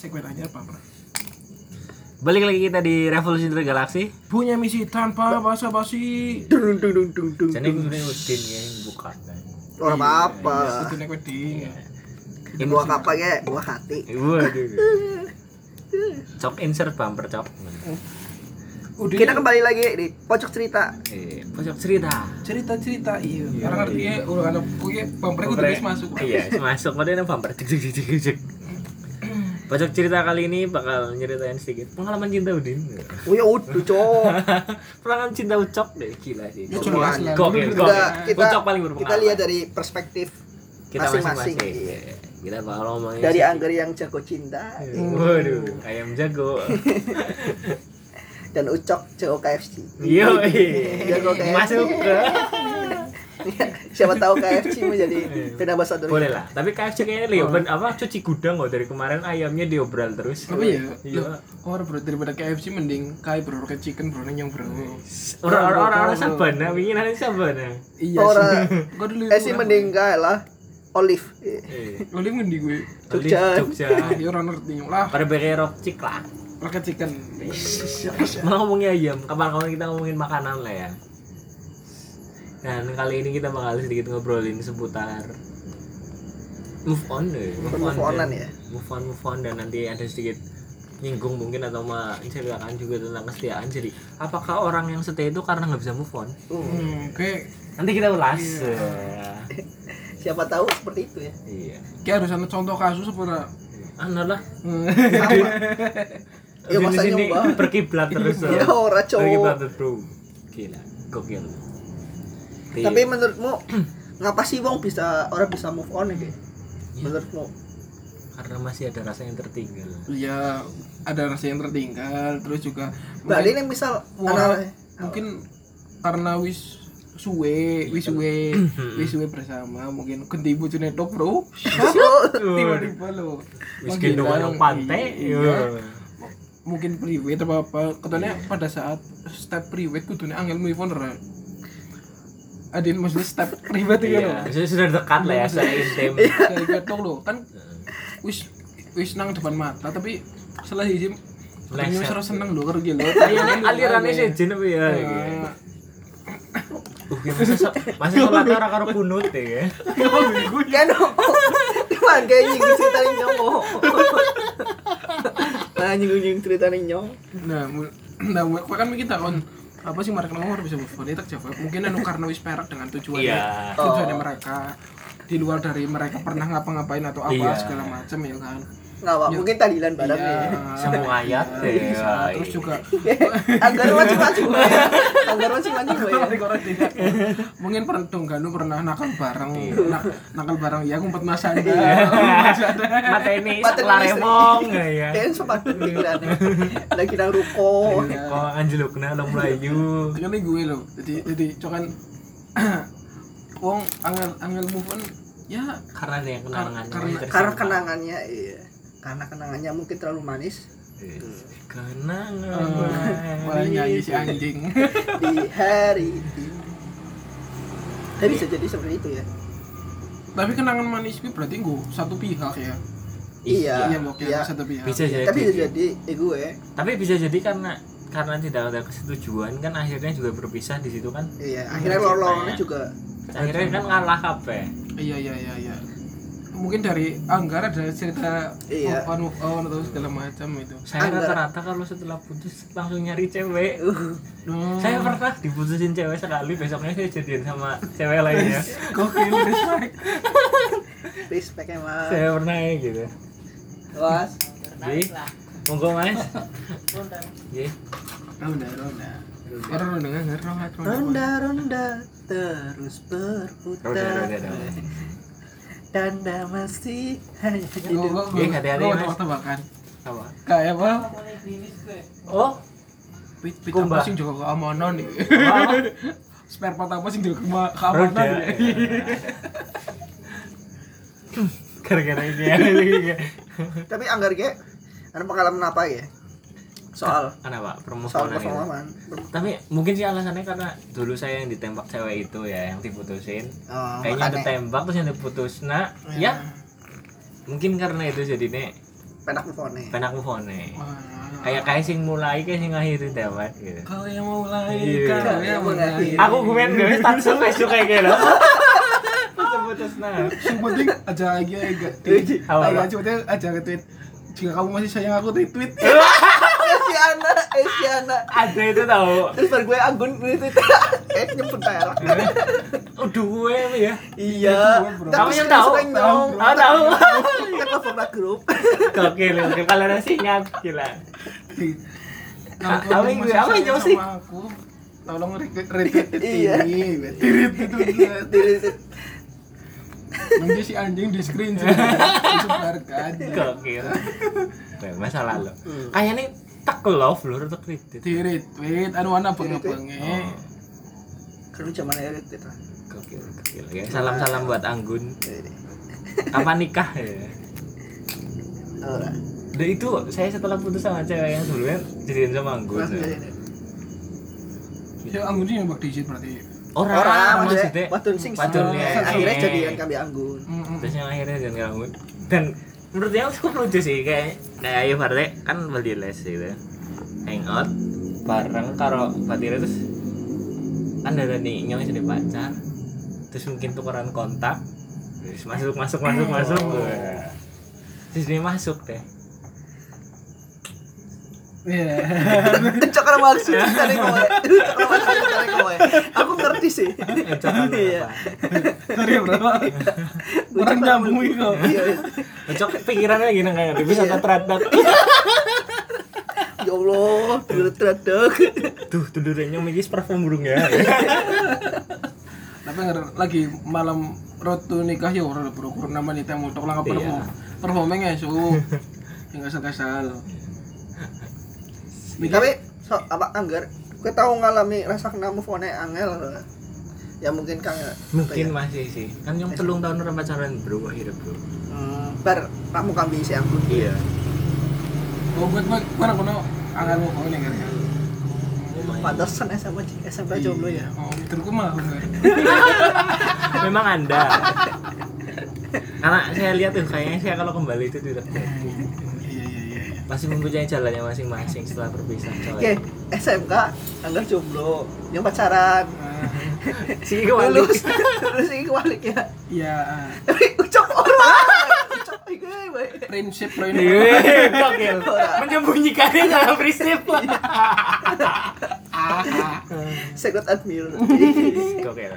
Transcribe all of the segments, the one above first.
segmen aja apa bro Balik lagi kita di Revolusi dari Galaksi. punya misi tanpa basa-basi Dung dung dung dung dung. Jadi gue udah Udin ya yang buka. Ora apa-apa. itu nek wedi Ini buah apa ya? Buah hati. Waduh. Cok insert bumper cok. udah Kita kembali lagi di pojok cerita. Eh, pojok cerita. cerita-cerita iya karena ngerti ya udah ada punya bumper itu terus masuk Iya, masuk kemudian bumper. Cek cek cek cek, cek. Pojok cerita kali ini bakal nyeritain sedikit pengalaman cinta Udin. Oh ya udah, cok. Pengalaman cinta Ucok deh, gila sih. Ya. Gokil, Kita gokil. kita Ucok paling berpengalaman. kita lihat dari perspektif kita masing-masing. masing-masing. Iya. Kita bakal ngomongin dari. Angger yang jago cinta Waduh, ayam jago. dan Ucok jago KFC. Yo, Jago KFC. masuk ke Siapa tahu KFC menjadi brand ambassador. boleh lah. Tapi KFC kayaknya Leo ben, apa cuci gudang kok dari kemarin ayamnya diobral terus. apa ya Iya. Loh, oh bro daripada KFC mending kai bro ke chicken bro yang bro Orang orang orang orang sabana, wingi nanti sabana. iya Ora. sih gua dulu Eh sih mending kayak lah Olive. Eh, Oli mending gue Jogja. Jogja. ya orang ngerti lah Pada berkerok cikla. pakai chicken Malah ngomongin ayam, kapan-kapan kita ngomongin makanan lah ya. Dan kali ini kita bakal sedikit ngobrolin seputar move on deh, Move dan- on-an ya? Move on, move on dan nanti ada sedikit nyinggung mungkin atau menceritakan juga tentang kesetiaan. Jadi, apakah orang yang setia itu karena nggak bisa move on? hmm kayak Nanti kita ulas. Siapa tahu seperti itu ya. Iya. kayak harus ada contoh kasus apa Anu lah. Ya, Di masa sini nyoba? berkiblat terus. Ya ora Berkiblat cowok. terus, bro. Gila, gokil. Iya. Tapi menurutmu ngapa sih wong bisa orang bisa move on ya? Menurutmu? karena masih ada rasa yang tertinggal. ya ada rasa yang tertinggal terus juga Berarti ini misal mungkin karena wis suwe wis suwe wis suwe bersama mungkin ganti bojone tok bro tiba-tiba lo Wis gendongan nang pantai. iya. Iya. mungkin private apa apa katanya pada saat step private kudune angel move on adin maksudnya step private ya lo Iya, sudah sudah dekat lah ya, saya intim. dari ketok lo kan wis wis nang depan mata tapi setelah izin Katanya wis ora seneng lho karo lo Iya, alirannya sih. Jen apa ya? Iya. Uh, masa masa sholat ora karo kunut ya. kan cuman kayak nyinggung cerita nih nyong nah nyinggung nyinggung cerita nyong. Nah, nah, kan kita kon apa sih mereka nomor bisa move on itu jawab mungkin anu karena wis perak dengan tujuannya Iya. tujuannya mereka di luar dari mereka pernah ngapa-ngapain atau apa Iya. segala macam ya kan nggak apa mungkin tadilan barang Iya. nih Semua ayat ya. Bisa. terus juga agar macam ya agar macam macam ya? Mungkin pernah dong Ganu pernah nakal bareng. Iya. Na- nakal bareng. Ya kumpet mas anda. Mata ini Mata sekolah ini remong ya. kan sempat pikirannya lagi nang ruko. Kok anjelukna lo melayu. kan ini gue loh jadi jadi cokan wong angel angel move on ya Karena ada yang kenangan. Karena- karena kenangannya iya. Karena kenangannya mungkin terlalu manis Kenangan. Wah, nyanyi si anjing. Di hari ini. Tapi bisa jadi seperti itu ya. Tapi kenangan manis itu berarti gue satu pihak ya? Iya iya kira iya. satu pihak. Bisa jadi. tapi bisa jadi eh gue Tapi bisa jadi karena karena tidak ada kesetujuan kan akhirnya juga berpisah di situ kan. iya akhirnya lor-lornya juga. Akhirnya kan ngalah kabeh. iya iya iya iya mungkin dari Anggar ada cerita Iya. move on move on atau segala macam itu. Saya rata-rata kalau setelah putus langsung nyari cewek. oh, Saya pernah diputusin cewek sekali, besoknya saya jadian sama cewek lainnya. gokil respect. Respect emang saya pernah kayak gitu. was Jadi, monggo mas. Jadi, ronda ronda. Orang ronda nggak ngerti ronda ronda ronda. Terus berputar. Ronda, ronda, ronda. Tanda masih hanya Gue hidup Eh, hati-hati, Mas. waktu bahkan apa? kayak apa? Oh, pit pit apa sih? Juga keamanan nih. Apa? spare part apa sih? Juga keamanan Gara-gara ini ya. tapi anggar ge ada pengalaman apa ya soal Kenapa? soal Permusuhan itu. performan Tapi mungkin sih alasannya karena dulu saya yang ditembak cewek itu ya, yang diputusin. oh, Kayaknya makanya ditembak terus yang diputus. Nah, ya mungkin karena itu jadi nek penak on penak Wah. kayak kayak sing mulai kayak sing ngakhiri dapat gitu Kau yang mulai, Iya. kau yang mulai. aku gumen gue status Facebook kayak gitu putus-putus nah Yang penting aja lagi aja. Aja coba aja nge-tweet. Jika kamu masih sayang aku retweet. eh si Ana eh si Ana ada itu tahu terus baru gue anggun itu. Eh nyebut merek. Udah gue ya? Iya. Kamu yang tahu? sering nyong Tahu, tahu. kan telepon grup gokil gokil. Kalau ada sinyal gila. Ah, masih gue- apa yang sayang jauh sih? tolong retweet retweet ini. Retweet itu dia. Nanti si anjing di screen disebarkan. gokil. Nah, masa lalu kayaknya tak love lur tak kredit Di retweet anu ana bang Oh. kan zaman elit itu gokil gokil ya salam salam buat Anggun kapan nikah ya Ora. Udah itu saya setelah putus sama cewek yang sebelumnya jadian sama Anggun. Ya. ini. Ya anggun ini yang bak digit berarti. Orang Orang maksudnya maksudnya wadon sing ya. akhirnya jadian kami anggun. Terus yang akhirnya jadi Anggun. Dan menurut dia cukup lucu sih kayak kayak ayo Farte kan beli les gitu. Hangout bareng karo Fatira terus kan ada nih nyong jadi pacar terus mungkin tukeran kontak terus masuk masuk masuk masuk Wah. terus dia masuk deh Iya. Kalau maksud dari kowe. Kalau maksud dari kowe. Aku ngerti sih. Iya. Sorry bro. Orang nyambung itu. Iya. Cocok pikirannya gini kayak bisa Iya. terhadap Ya Allah, dulu tradok. Tuh, tudurnya mikis parfum burung ya. Tapi nggak lagi malam road to nikah ya orang berukur nama nih temu tok Iya. perform. Performing ya su. Yang kasal-kasal. Tapi so, apa anggar gue tahu ngalami rasa kena move on angel ya mungkin kang Mungkin masih sih. Kan yang telung tahun orang pacaran bro akhirnya bro. hmm, bar kamu kambing si anggun Iya. Oh buat buat mana kono angel mau kau nih kan? pantesan SMA SMP jomblo ya Oh, terku mah aku. Memang Anda. Karena saya lihat tuh kayaknya saya kalau kembali itu tidak Masih mempunyai jalannya masing-masing setelah berpisah coy. oke SMK anggar jomblo yang pacaran Si kembali. lulus lulus ini kebalik ya Iya. tapi ucap orang ucap iki bae Prinsip lo ini. Gokil. Menyembunyikannya dalam prinsip. Secret admirer Gokil.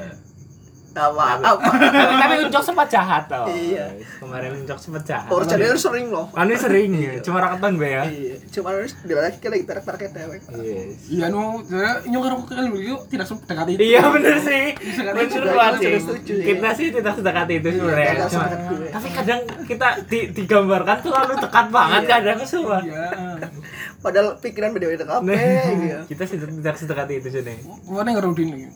Apa apa tapi, Uncok sempat jahat tau Iya. kemarin Uncok sempat jahat orang jadi sering loh Anu sering ya, cuma raketan be ya. iya cuma harus di lagi kita lagi tarik tarik dewek Yes. Iya nu, saya nyokar aku kan dulu tidak sempat dekat itu. Iya bener sih. Bener banget kita sih. setuju ya. Kita sih tidak sedekat itu sebenarnya. sedekat gue. tapi kadang kita di, digambarkan terlalu dekat banget Iya. kadang semua. Iya. padahal pikiran beda-beda kabeh Nah, kita sih tidak sedekat itu sih nih. Mana ngerudin lagi.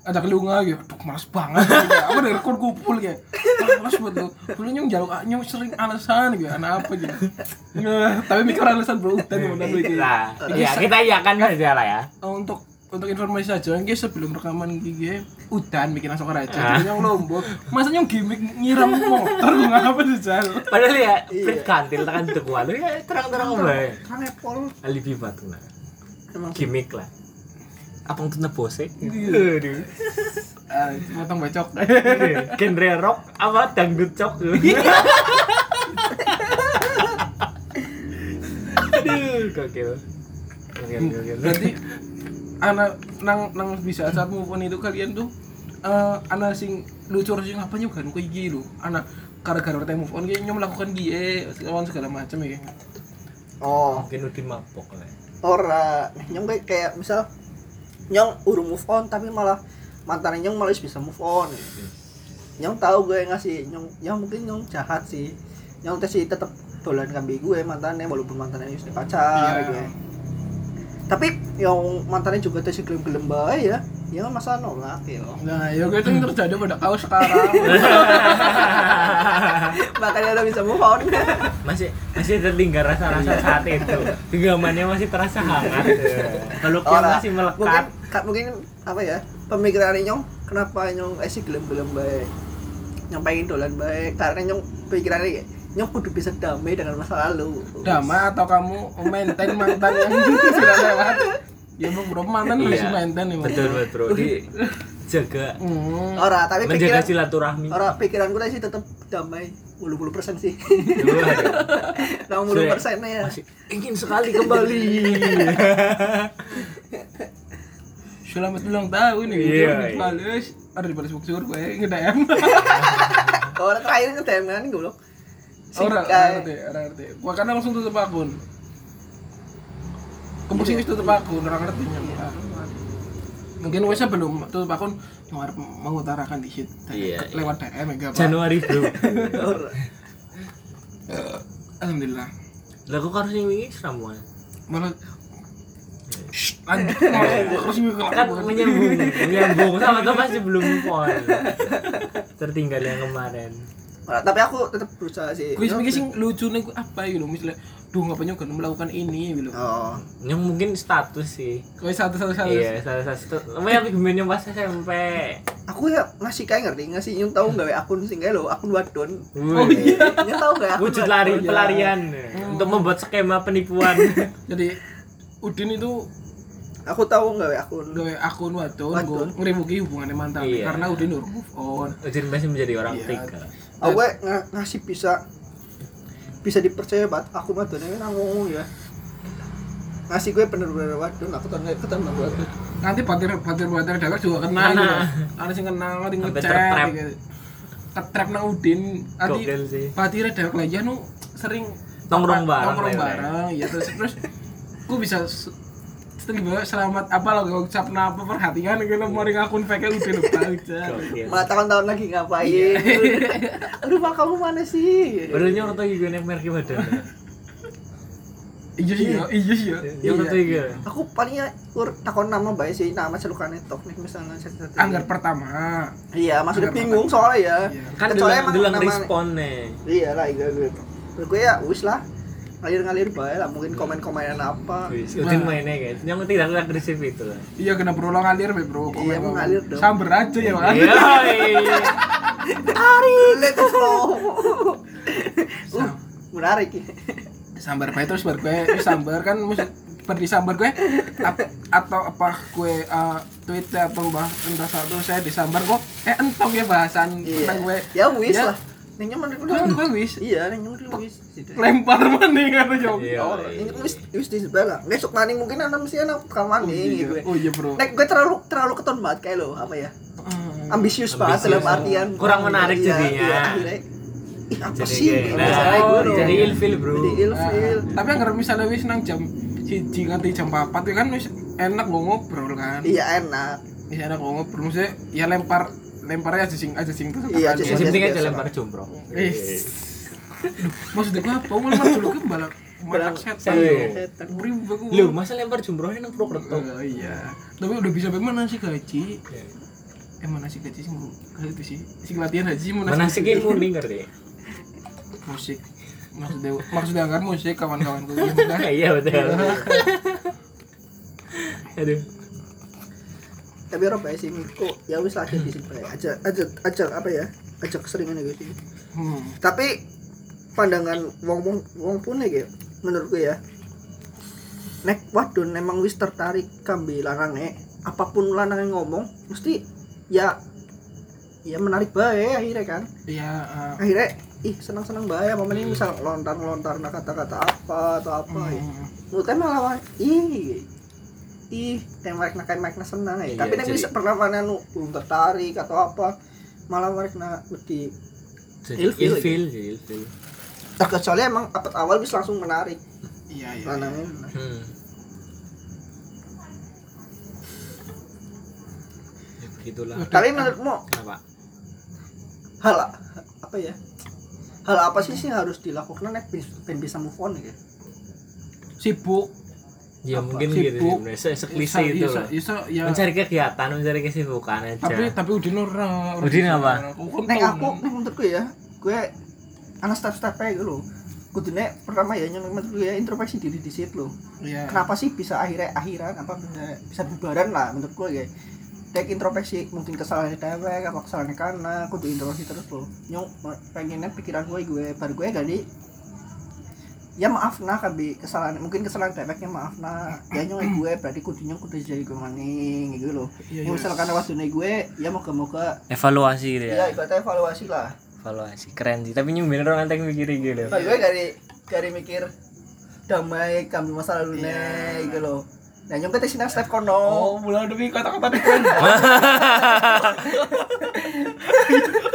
Ada kelunga gitu, aduh malas banget. Aku dari kon kumpul gitu. Malas buat lo. Dulu nyong jaluk nyong sering alasan gitu, anak apa gitu. Nggak, tapi mikir alasan bro, dan udah gitu. Nah, ya kita iyakan saja lah ya. Oh, untuk untuk informasi saja, ini sebelum rekaman gigi udan bikin asok Ah. raja, nyong lombok. Masa nyong gimmick nyiram motor ngapa sih Jal? Padahal ya, Iya. Frit kantil tekan alu ya terang-terang bae. kan Apple Alibi batu nah. emang Gimik lah. Apa untuk nebose? Iya. Aduh. Ah, potong bacok. genre rock apa dangdut cok aduh gokil Berarti anak nang nang bisa saat move on itu kalian tuh eh anak sing lucu sing apa juga kan kayak gitu anak gara-gara kita move on kayak nyom melakukan dia lawan segala macam ya oh mungkin udah mabok lah ora nyong kayak- kayak misal nyong urung move on tapi malah mantan nyong malah bisa move on. Nyong tahu gue ngasih nyong nyong mungkin nyong jahat sih. Nyong tes sih tetep dolan kambing gue mantannya walaupun mantannya sudah pacar Iya. gue tapi yang mantannya juga tes gelem-gelem bae ya. Ya masa nolak ya nah ya gue itu yang terjadi pada kau sekarang. Makanya udah bisa move on. Masih masih tertinggal rasa-rasa saat itu. Genggamannya masih terasa hangat. Kalau Ora. masih mungkin melekat ka- mungkin apa ya pemikiran nyong kenapa nyong esi gelem-gelem baik? Nyong pengen dolan baik karena nyong pikirannya nyong kudu bisa damai dengan masa lalu. Damai atau kamu maintain mantan yang sudah lewat? Ya bro bro mantan harus Iya. maintain ya betul betul bro di jaga. Hmm. ora tapi menjaga pikiran silaturahmi. Ora pikiranku sih tetap damai 80 persen sih. Waduh. 60 persennya ya. masih ingin sekali kembali selamat ulang tahun nih Iya, gitu iya. balas ada di balas bukti gue ngedem orang terakhir nge-DM kan goblok. Orang Sikai. orang ngerti orang ngerti. Gua karena langsung tutup akun. Kembusing wis tutup akun orang ngerti. Nya mungkin wes belum tutup akun cuma harus mengutarakan di situ Iya, iya. lewat DM ya Januari bro. Alhamdulillah. Lah kok harus yang ini seramuan malah lanjut terus kan menyambung. Menyambung. Sama tuh masih belum on tertinggal yang kemarin. Tapi aku tetap berusaha sih. Kuis mikir sing lucu nih apa gitu misalnya duh ngapain juga melakukan ini? Gitu. Oh. Yang mungkin status sih. Kuis satu satu satu iya salah satu apa yang bikin pas SMP aku ya ngasih kayak ngerti ngasih nyong tahu gawe akun sing kayak lo akun wadon. Oh iya. Nyong tahu gak akun wujud lari Oh, iya. pelarian untuk membuat skema penipuan. Jadi Udin itu aku tahu gawe akun gawe akun wadon gue ngeribuki hubungannya mantan Iya. karena Udin udah move on Udin masih menjadi orang Iya. tiga aku nga- ngasih bisa bisa dipercaya banget aku ini nang ngomong ya ngasih gue bener-bener wadon aku tahu ketemu nang wadon nanti batir batir batir dewek juga kena Kena. gitu ada sing kenal ada yang Sampai ngechat trap-trap. gitu ketrap nang Udin nanti sih. batir dewek lagi nu sering Nongkrong apa- bareng, nongkrong lele. bareng ya terus terus gue bisa s- setelah bawa selamat apa lo gak ucap apa perhatian gitu mau akun fake Udin lupa aja Gokil. malah tahun-tahun lagi ngapain Iya. aduh pak kamu mana sih Baru nyorot lagi gue nek merek badan. iya sih ya iya sih ya Nyorot lagi gue. aku palingnya kur takon nama baik sih nama celukane tok nih misalnya satu-satu anggar pertama iya maksudnya bingung soalnya ya Iya. Kan dulu nama- responnya. iya lah iya gue Terus gue ya wis lah ngalir-ngalir baik lah mungkin komen-komenan apa. Wis, Udin mainnya guys. Yang tidak agresif itu. Lah. iya kena berulang ngalir be bro. Iya, Komen- mengalir dong. samber aja ya Pak. Iya. let us flow uh, menarik. Ya sambar bae terus bar gue. Sambar kan musik di sambar gue. Ap- atau apa gue uh, tweet atau mbah entah satu saya disambar kok. Eh entong ya bahasan iya. tentang gue. Ya wis Ya. lah Neng nyaman gue gue wis iya neng nyaman wis lempar maning kata jauh Iya. Oh, ini wis wis di sebelah. Besok maning mungkin anak mesti anak tukang oh maning iya gitu. oh iya bro Nek gue terlalu terlalu keton banget kayak lo apa ya? Hmm. Ambisius banget dalam artian Kurang menarik Iya, jadinya. iya, Ih, apa sih? nah, jadi ilfil bro. Jadi ilfil. Ah, tapi agar misalnya wis nang jam siji nganti jam 4 itu kan wis enak gue ngobrol kan Iya enak. wis enak gue ngobrol maksudnya ya lempar lemparnya aja sing aja sing terus Iya, aja sing. penting aja lempar jumroh. Wis. Duh, maksudnya gue apa? Malah dulu kan balak Balak setan. Lu masa lempar jumrohnya nang Purwokerto? Oh, iya. Tapi udah bisa bagaimana sih gaji? Eh mana sih gaji sih? Kayak itu sih. Si latihan haji mana Mana sih? sih kayak kuning ngerti? musik. Maksudnya maksudnya kan musik kawan-kawanku? Iya betul. Aduh. Tapi apa ya sih kok ya wis lah jadi sih aja aja aja apa ya? Aja keseringan gitu. Hmm. Tapi pandangan wong wong wong pun gitu menurut gue ya. Nek wadon emang wis tertarik kambi larangnya apa pun lanang yang ngomong mesti ya ya menarik bae akhirnya kan Iya, eh, akhirnya ih senang senang bae apa mending misal lontar lontar kata-kata apa atau apa ya. hmm. saya malah ih ih tembak nak kayak makna senang ya Iya, tapi jadi- bisa pernah mana nu belum tertarik atau apa malah mereka lebih Ilfil. ilfil, ilfil. terkecuali emang apa awal bisa langsung menarik Iya, iya. iya. Hmm. Ya begitulah. tapi menurutmu Kenapa? hal apa ya hal apa sih sih yang harus dilakukan nek bisa move on ya Sibuk. Ya Apa, mungkin gitu sibuk. sih. Se- Seklise itu loh. iya. Mencari kegiatan, mencari kesibukan aja. Tapi tapi Udin ora. ora Udin apa? Kan tahu, aku Nang. nek menurutku ya gue anak step stepnya gitu loh kudune pertama ya yang menurutku ya introspeksi diri di situ loh Iya. kenapa sih bisa akhirnya akhiran apa bisa, bisa bubaran lah menurut gue ya dek introspeksi mungkin kesalahan dewek apa kesalahan karena kudu introspeksi terus lo nyong pengennya pikiran gue gue baru gue gak di ya maaf nah kabi kesalahan mungkin kesalahan deweknya maaf nah. Ya nyong gue berarti kudu nyong kudu jadi gue maning gitu loh. Iya, yang iya. misalkan waktu gue ya moga moga evaluasi gitu ya? Ya ibaratnya evaluasi lah. Evaluasi keren sih. Tapi nyumbin orang antek mikirin gitu baru gue dari dari mikir damai kami masa lalunya Iya. gitu loh. Nah nyong kita sini step kono. Oh, mulai demi kata-kata di keren.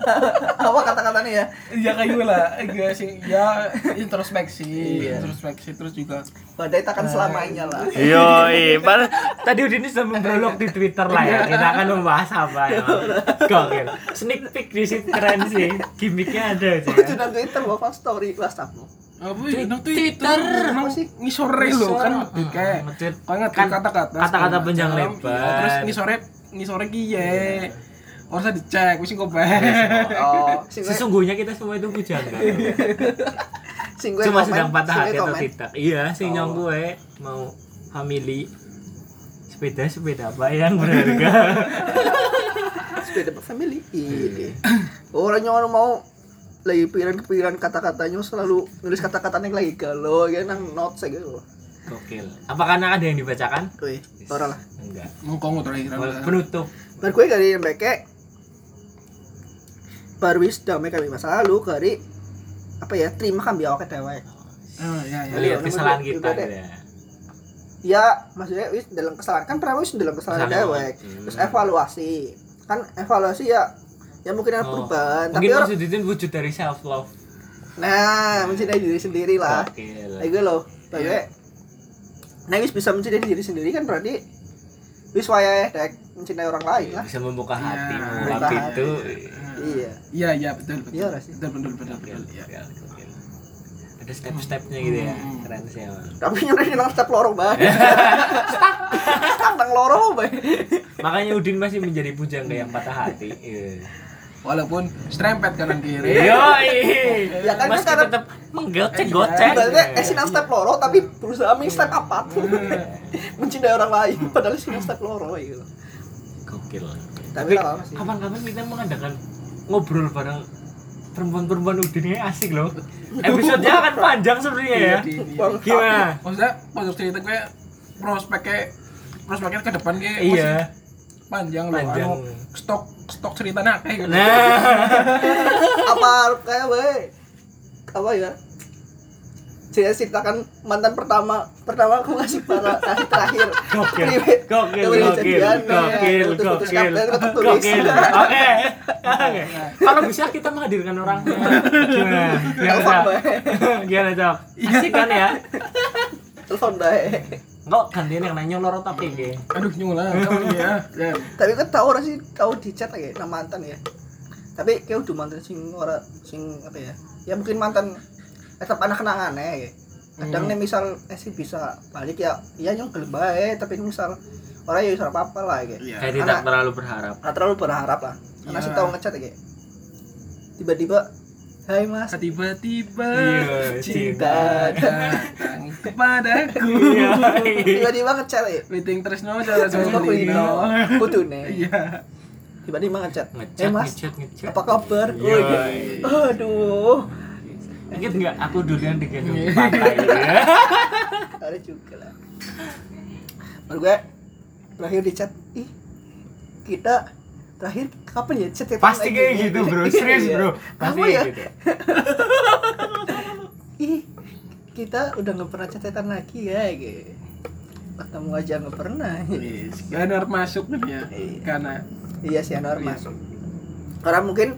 apa kata-katanya ya Ya kayak gue lah, gue sih ya introspeksi, Iya. introspeksi terus juga badai takkan selamanya lah Yo, padahal tadi Udin sudah membrolog di Twitter lah ya. Kita akan membahas apa ya. Gokil. Sneak peek di situ keren sih. Gimiknya ada aja. Itu nang Twitter bawa story WhatsAppmu. apa ya? Nang Twitter. Sih? ngisore lo kan nge-tweet kayak kau ingat Kan kata-kata kata-kata panjang lebar. Iya, terus ngisore ngisore kiye Harus dicek, wis kok bae. Oh, gue Sesungguhnya kita semua itu bujang kan. sing gue Cuma sedang patah hati atau tidak. Iya, sing Oh. nyong gue mau family sepeda sepeda apa yang berharga Sepeda family. Iya. Orang yang orang mau lagi pikiran-pikiran kata-katanya selalu nulis kata-katanya lagi galau ya nang notes aja gitu. gokil apa karena ada yang dibacakan Wih, ora lah. enggak Mengkongo terakhir. penutup Baru gue dari mbeke baru wis damai kami masa lalu kari apa ya terima kami awake dewek. Oh, ya ya. melihat Iya, kesalahan iya, kita iya. gitu ya Ya, maksudnya wis dalam kesalahan kan pernah wis dalam kesalahan dewek. Hmm. Terus evaluasi. Kan evaluasi ya ya mungkin ada Oh, perubahan, tapi mungkin orang maksud itu wujud dari self love nah mencintai diri sendiri lah. Kayak gue loh, Iya. kayak nah wis bisa mencintai diri sendiri kan berarti wis wayahe dek mencintai orang lain lah. bisa membuka Iya, hati membuka itu Iya. Iya, iya betul betul. Iya, sih? Betul betul betul. Betul, Iya. ada step-stepnya gitu ya Hmm. keren sih emang Tapi nyuruh nang step lorong bae. Step nang lorong bae. makanya Udin masih menjadi pujangga yang patah hati iya Walaupun strempet kanan kiri. Yoi. Ya kan, Meski karena- tetap menggocek-gocek. Berarti eh sih nang step loro tapi berusaha meng step apa? mencintai orang lain padahal sih nang step loro gitu. Gokil. Tapi kapan-kapan kita mengadakan ngobrol bareng perempuan-perempuan Udin ini asik loh. Episode-nya akan panjang sebenarnya ya. Di- di- Bang. Gimana? Maksudnya pojok cerita gue prospeknya prospeknya ke depan gue Iya. panjang loh. Panjang. Anu, stok stok ceritanya kayak gitu. Nah, apa kayak bae apa ya saya ceritakan mantan pertama pertama aku ngasih para kasih terakhir gokil. Gokil, gokil, jadian, gokil, gokil. Gokil. Oke. Oke. Kalau bisa kita menghadirkan orangnya. Gimana? Gimana, Gimana, Cok? Asik kan ya? telepon bae Enggak, gantian yang nanya lorot tapi ge. Aduh nyulah ya. Ya. tapi kan tahu orang sih tahu di chat lagi nama mantan ya tapi kayak udah mantan sing ora sing apa ya ya mungkin mantan tetap anak kenangan ya kadang Hmm. nih misal eh sih bisa balik ya iya nyong gelem bae tapi misal orang ya apa apa lah ya Iya. Saya tidak terlalu berharap. nggak terlalu berharap lah karena Ya. sih tahu ngechat ya tiba-tiba Hai mas Tiba-tiba Iya, cinta datang kepadaku. Iya. tiba-tiba ngechat ya Meeting Tresno jalan sama Lino. Kudune Iya. Tiba-tiba ngechat Ngechat, mas ngechat, ngechat. apa kabar? Iya. Gitu. Aduh Ingat nggak aku durian digendong di Iya. pantai? Ada juga lah Baru gue Terakhir di chat Ih Kita Terakhir kapan ya chat Pasti kayak gitu bro, serius Iya. bro. Pasti ya? gitu. Ih Kita udah gak pernah chatan lagi ya gitu. Ketemu aja gak pernah Yes, Ganar masuk nih ya. Iya. Karena Iya si Anwar Iya. masuk Karena mungkin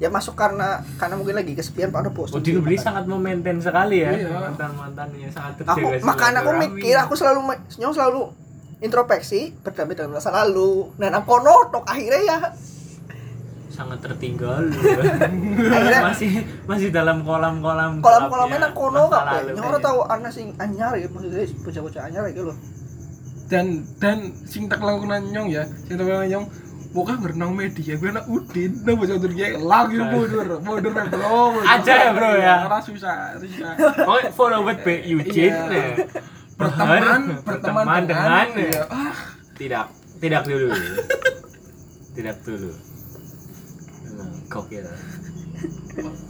Ya masuk karena Karena mungkin lagi kesepian pada bos Udin beli sangat memaintain sekali ya Iya. mantan-mantannya sangat aku terjaga makanya aku mikir aku selalu nyong selalu introspeksi berdamai dengan masa lalu. Nah nang kono tok akhirnya ya. Sangat tertinggal. Akhirnya- masih masih dalam kolam-kolam kolam gelapnya kolamnya nang kono masa kabeh lalu. nyong ora tahu anak sing anyar ya maksudnya bocah-bocah anyar gitu. Loh dan dan sing tak lakukan nyong ya, sing tak lakukan nyong Bukan berenang media, gue anak udin, nah baca dia lagi mundur, mundur ya bro. Aja ya, bro, ya? Karena susah, susah. oh follow with B Eugene Iya. ya. Berteman, berteman berteman dengan, dengan, ya. ya. ah, tidak tidak dulu tidak dulu Hmm, gokil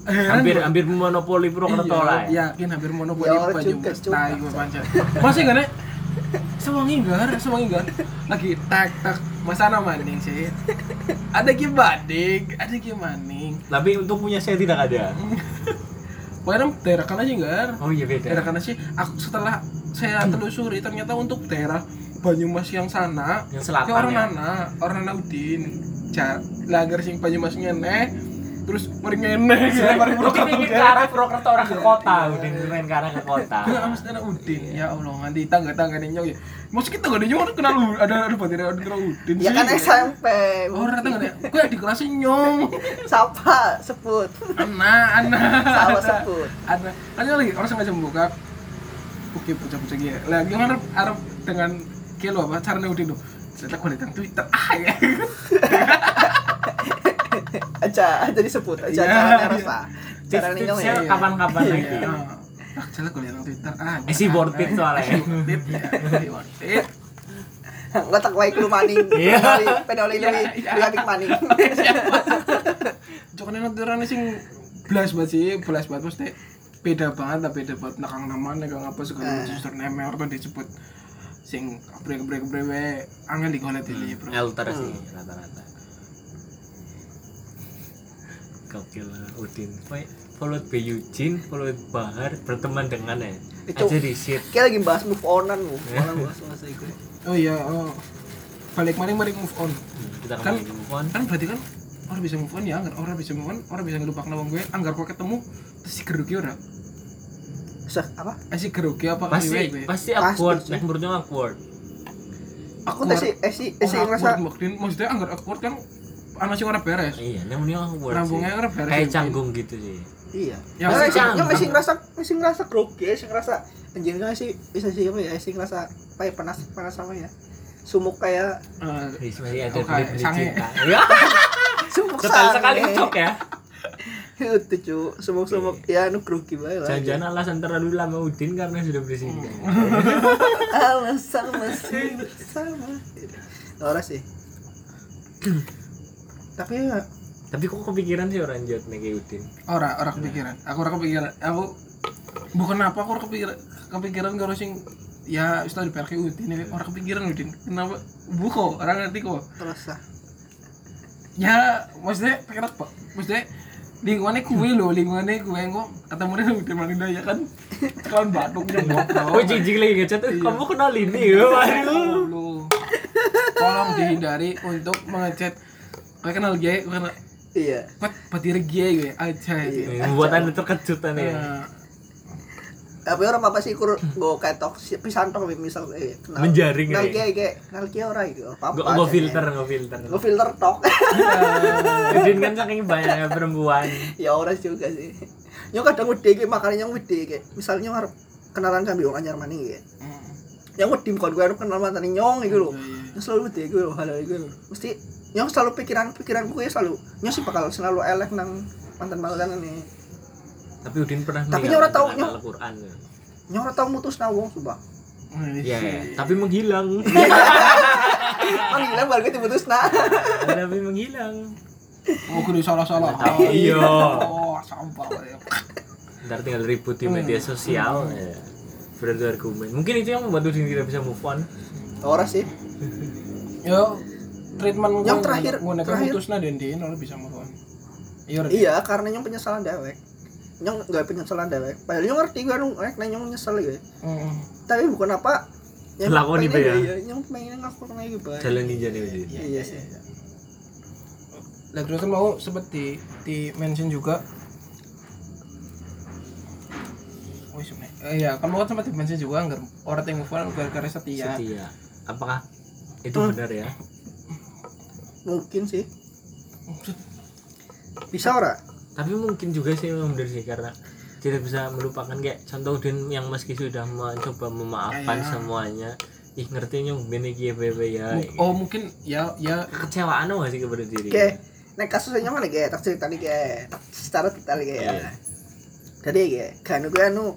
hampir hampir monopoli Purwokerto lah ya. Yakin hampir monopoli Ya, baju juga. tai gue pancet. Masih enggak nek? Sewangi gar, sewangi gar. Lagi tak tak masana maning sih. Ada ki bading, ada ki maning. tapi untuk punya saya tidak ada Pokoknya daerah kan aja gar. oh iya beda Daerah kan sih. Aku setelah saya telusuri ternyata untuk daerah Banyumas yang sana yang selatan ke orang ya nana, orang nana udin. Ja, langgar sing Banyumas ngene, terus mari ngene, mari Mungkin ingin ke arah Purwokerto orang ke kota udin main ke arah ke kota Enggak mesti anak Udin. Ya Allah, nanti tangga-tangga nih nyong ya. Maksud kita gak ada nyong kenal lu, ada ada batin ada kenal Udin Ya kan SMP. Orang tangga nih. Gue di kelas nyong. Sapa sebut. Anak, anak. Sama sebut. Ada. Kan lagi orang sengaja membuka. Oke, bocah-bocah gitu. Lagi yang harap harap dengan kilo apa caranya Udin tuh. Ternyata gue lihat Twitter ah ya. Aja aja disebut aja Iya, caranya iya. rasa. Caranya nyong ya. Kapan-kapan lagi Iya. Ah, jelas gue lihat Twitter ah. Eh, si worth it soalnya. Eh, si worth it, ya. It. Letak wae lu maning. Iya. Iya, lu iya. lu apik maning. Jokowi nanti sing belas banget sih, belas banget mesti beda banget, lah, beda banget nakang nama nakang apa segala macam suster name orang disebut sing brek brek brek angin digolet ini bro. Elter sih rata-rata gokil Udin Pokoknya followed by Eugene followed Bahar berteman dengan ya Itu- aja di shit Kayak lagi bahas move onan lu. Malah bahas bahasa itu. Oh iya, oh. balik maring maring move on. Hmm, kita Kan- ngomongin move on Kan berarti kan orang bisa move on ya, anggar orang bisa move on, orang bisa ngelupakan nama gue, anggar kok ketemu terus si gerugi ora? Seh, apa? Eh si gerugi apa pasti kali gue? pasti Pasti awkward sih. nah menurutnya awkward Aku sih eh sih eh sih Oh, ngerasa maksudnya anggar awkward kan anak sing ora beres. iya namanya awkward Rambungnya sih. ora beres. kayak canggung gitu sih iya. Ya, Ya, canggung. yang masih ngerasa masih ngerasa grogi, sih ngerasa anjingnya sih bisa sih apa ya, sih ngerasa kayak panas panas sama ya. Sumuk kayak Eh, Wis, ada Oh, sange. cinta ya sumuk sekali ngecok ya Itu cu, sumuk-sumuk ya anu grogi bae lah. jangan-jangan alasan terlalu lama Udin karena sudah beli cinta Alasan masih sama. Ora sih. Tapi ya tapi kok kepikiran sih orang jod nih kayak Udin ora ora kepikiran. Aku ora kepikiran. Aku bukan apa aku ora kepikiran kepikiran karo sing ya istilah di PRK Udin ini orang kepikiran Udin. Kenapa? Buko orang ngerti kok. terasa. ya maksudnya pikir apa maksudnya lingkungannya kue loh lingkungannya kue kok ketemu dengan Udin Maninda ya kan? Kan batuk nyemot oh jijik lagi ngechat eh, kamu kenal ini ya waduh. Lu tolong dihindari untuk mengechat kue kenal gue kue kenal Iya. kue petir gue gue aja gitu membuat anda terkejut nih Ya, Tapi orang apa sih kur go ketok si pisan tok misal eh kenal. Menjaring, Kenal eh. kiai kiai, kenal kiai ora iki. Apa? Gue gue filter, gue filter. Go filter tok. Udin kan saking banyaknya perempuan. ya ora juga sih. Nyong kadang wedi iki makanya nyong wedi iki. Misalnya arep kenalan sambil wong anyar maning. Hmm. Yang wedi kon gue arep kenal mantan nyong iki lho. Iya, iya. Selalu wedi iki lho hal lho. Mesti nyong selalu pikiran pikiranku ya selalu nyong sih bakal selalu elek nang mantan mantan ini. Tapi Udin pernah Tapi orang nyok. Al-Quran. Nyong ora tau mutus nang wong sumpah. Ya, ya, tapi menghilang. Mang gila baru kita putus nah. tapi menghilang. mau kudu salah salah Oh, iya. oh sampah ya. Ntar tinggal ribut di media sosial. Ya. Beradu argumen. Mungkin itu yang membuat Udin tidak bisa move on. Ora sih. yo treatment Yang terakhir- gue terakhir. putusnya dan dia orang bisa move on iya. Iya, karena nyong penyesalan dewek. Nyong gak penyesalan dewek. Padahal nyong ngerti gue nung rek nyong nyesel gitu. Mm. Tapi bukan apa Lakoni pengen be ya? Iya, nyong pengen ngaku lagi bae. Jalan ninja nih Udin. Iya sih. Lah terus kan mau sempet di mention juga. Oh sebenarnya, eh, ya kan kan sempat di mention juga nggak orang yang move on gara-gara setia. Setia. Apakah itu Hmm. benar ya? Mungkin sih. Bisa ora? Tapi mungkin juga sih memang benar sih karena tidak bisa melupakan kayak contoh Udin yang meski sudah mencoba memaafkan Ya, ya. semuanya ih ngerti nyong bene iki bebe ya Oh mungkin ya ya kekecewaan gak sih kepada diri Oke. Nek kasusnya mana ge? Tak cerita nih ge. Secara detail ge. Iya. Jadi ge, kan gue anu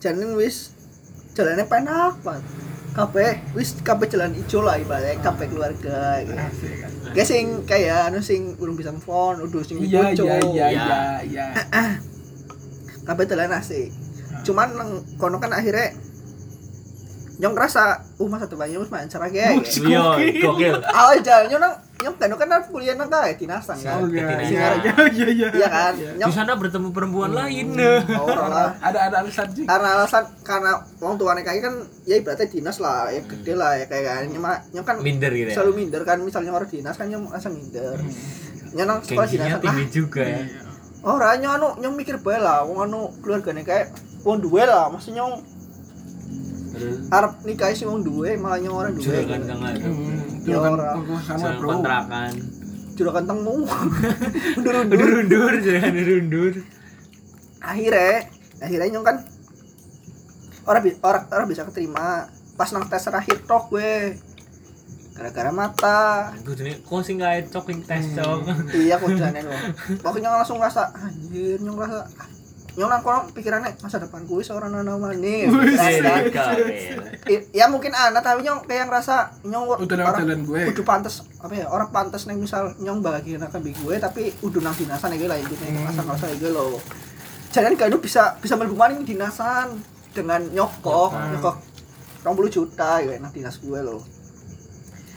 jalan wis jalannya penak banget. Kabeh wis kabeh jalan ijo lah ibaratnya kabeh keluarga gitu. Asik, kan. Kayak sing kayak anu sing urung bisa on, udah sing Iya iya iya Iya. iya iya. Kabeh dalan asik. Cuman nang kono kan akhirnya yang ngerasa uh masa nyong wis mancar aja ya. Bus. Iya, gokil. Awal jalan nyong nang nyong kan kan kuliah nang kae dinasan kan. Oh, iya, iya, iya, iya, iya. Iya kan? Di Nyong sana bertemu perempuan lain. ora lah. Ada ada alasan sih. Karena alasan karena wong tuane kae kan ya ibaratnya dinas lah, ya gede lah ya kayak kan. Nyong nyong kan Minder gitu ya. selalu minder kan misalnya orang dinas kan nyong langsung minder. Nyong nang sekolah dinas tinggi ah, juga ya. Ora nyong anu nyong mikir bae lah, wong anu keluargane kayak wong duwe lah, maksudnya nyong Terus arep nikah sih wong duwe malah nyong orang duwe. juragan Hmm, Juragan orang. kokosan Juragan bro. kontrakan. Juragan tengmu. Undur-undur. Undur-undur, juragan undur. Akhirnya, akhirnya nyong kan orang orang orang bisa keterima pas nang tes terakhir tok gue gara-gara mata Gue jadi kok sih nggak coking tes cok. iya kok jalan loh pokoknya langsung ngerasa anjir nyong ngerasa nyong nang kono pikirannya masa depan gue seorang nana mani Jadi ya mungkin anak tapi nyong kayak ngerasa nyong Udah lewat orang jalan gue. udah pantas apa ya orang pantas nih misal nyong bahagia nak gue tapi udah nang dinasan ya lah intinya Hmm. ngerasa ngerasa ya loh jangan kan bisa bisa mlebu maning dinasan dengan nyokok Hmm. nyokok 20 juta ya nang dinas gue loh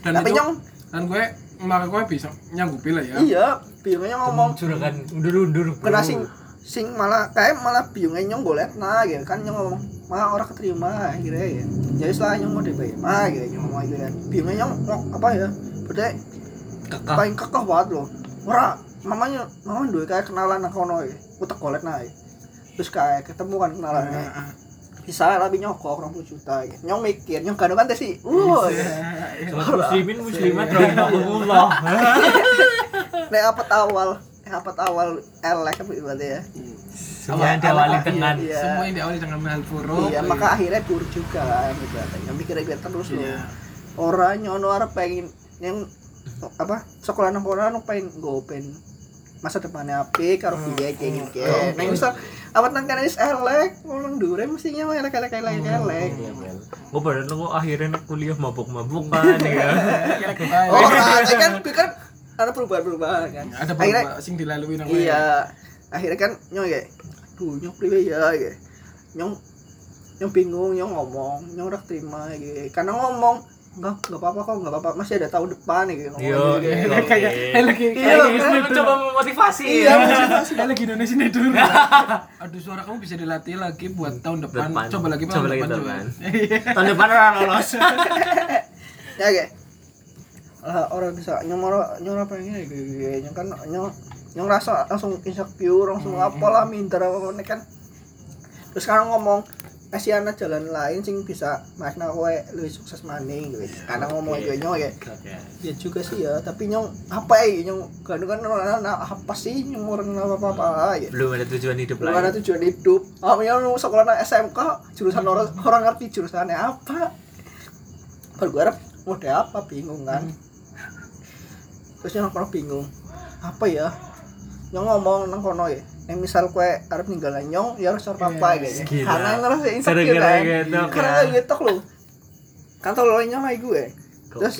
Dan tapi itu- nyong dan gue maka gue bisa nyanggupi lah ya. iya bingungnya ngomong Juragan undur-undur. bro. kena sing sing malah kayak malah bingungnya nyong golek nah gitu kan nyong ngomong mah orang keterima akhirnya ya. Jadi setelah nyong mau DP mah gitu nyong ngomong gitu kan bingungnya nyong mau apa ya berarti Kakak. paling kekeh banget loh. Ora mamanya mama duwe kayak kenalan nang kono ya. Utek golek nah terus kayak ketemu kan kenalannya. Bisa tapi nyokok 20 juta gitu nyong mikir nyong kado kan tesi uh muslimin muslimat rahimahumullah. nek apa awal apa awal elek apa berarti ya Semua yang diawali Iya, dengan Iya. semua yang diawali dengan hal buruk. iya maka akhirnya buruk juga kan gitu nyong mikir mikir terus loh Iya. orang nyono arep pengen yang apa sekolah nang kono anu pengen gopen masa depannya apik karo piye kayak gitu kayak nang misal apa nang wis elek ngomong dure mestinya mah elek elek elek elek Gue padahal gue akhirnya kuliah mabuk-mabukan ya. Kira kita ya. orang kan gue kan ada perubahan perubahan kan ada akhirnya beberapa sing dilalui nang iya akhirnya kan nyong ya duh nyong priwe ya ya nyong nyong bingung nyong ngomong nyong udah terima ya karena ngomong enggak enggak apa-apa kok enggak apa-apa masih ada tahun depan ya Yo, gitu. iya. kayak kayak lagi Iya, kayak kan? Coba memotivasi. Iya, motivasi. kayak lagi Indonesia sinetron aduh suara kamu bisa dilatih lagi buat tahun depan, Depan. coba lagi Coba tahun lagi depan tahun depan. Iya. Tahun depan orang lolos. ya kayak lah orang bisa nyong orang nyong apa ini? Kayak nyong kan nyong nyong rasa langsung insecure langsung apalah minder apa kan. Terus sekarang ngomong kasih anak jalan lain sing bisa makna kowe lebih sukses maning gitu. Karena ngomong itu nyong ya. ya juga sih ya tapi nyong apa ya nyong kan kan orang apa sih nyong orang apa apa apa ya? Belum ada tujuan hidup belum ada lain. tujuan hidup. Ah nyong sekolah na SMK jurusan orang orang ngerti jurusannya apa? Baru gue harap mode apa bingung kan terus nyong pernah bingung apa ya? Nyong ngomong nang kono ya yang misal kue arep ninggalan nyong ya harus apa apa Iya, gitu gila. karena ngerasa insecure kan? gitu karena kan. kayak gitu loh. Kan tau lo nyong lagi gue. Terus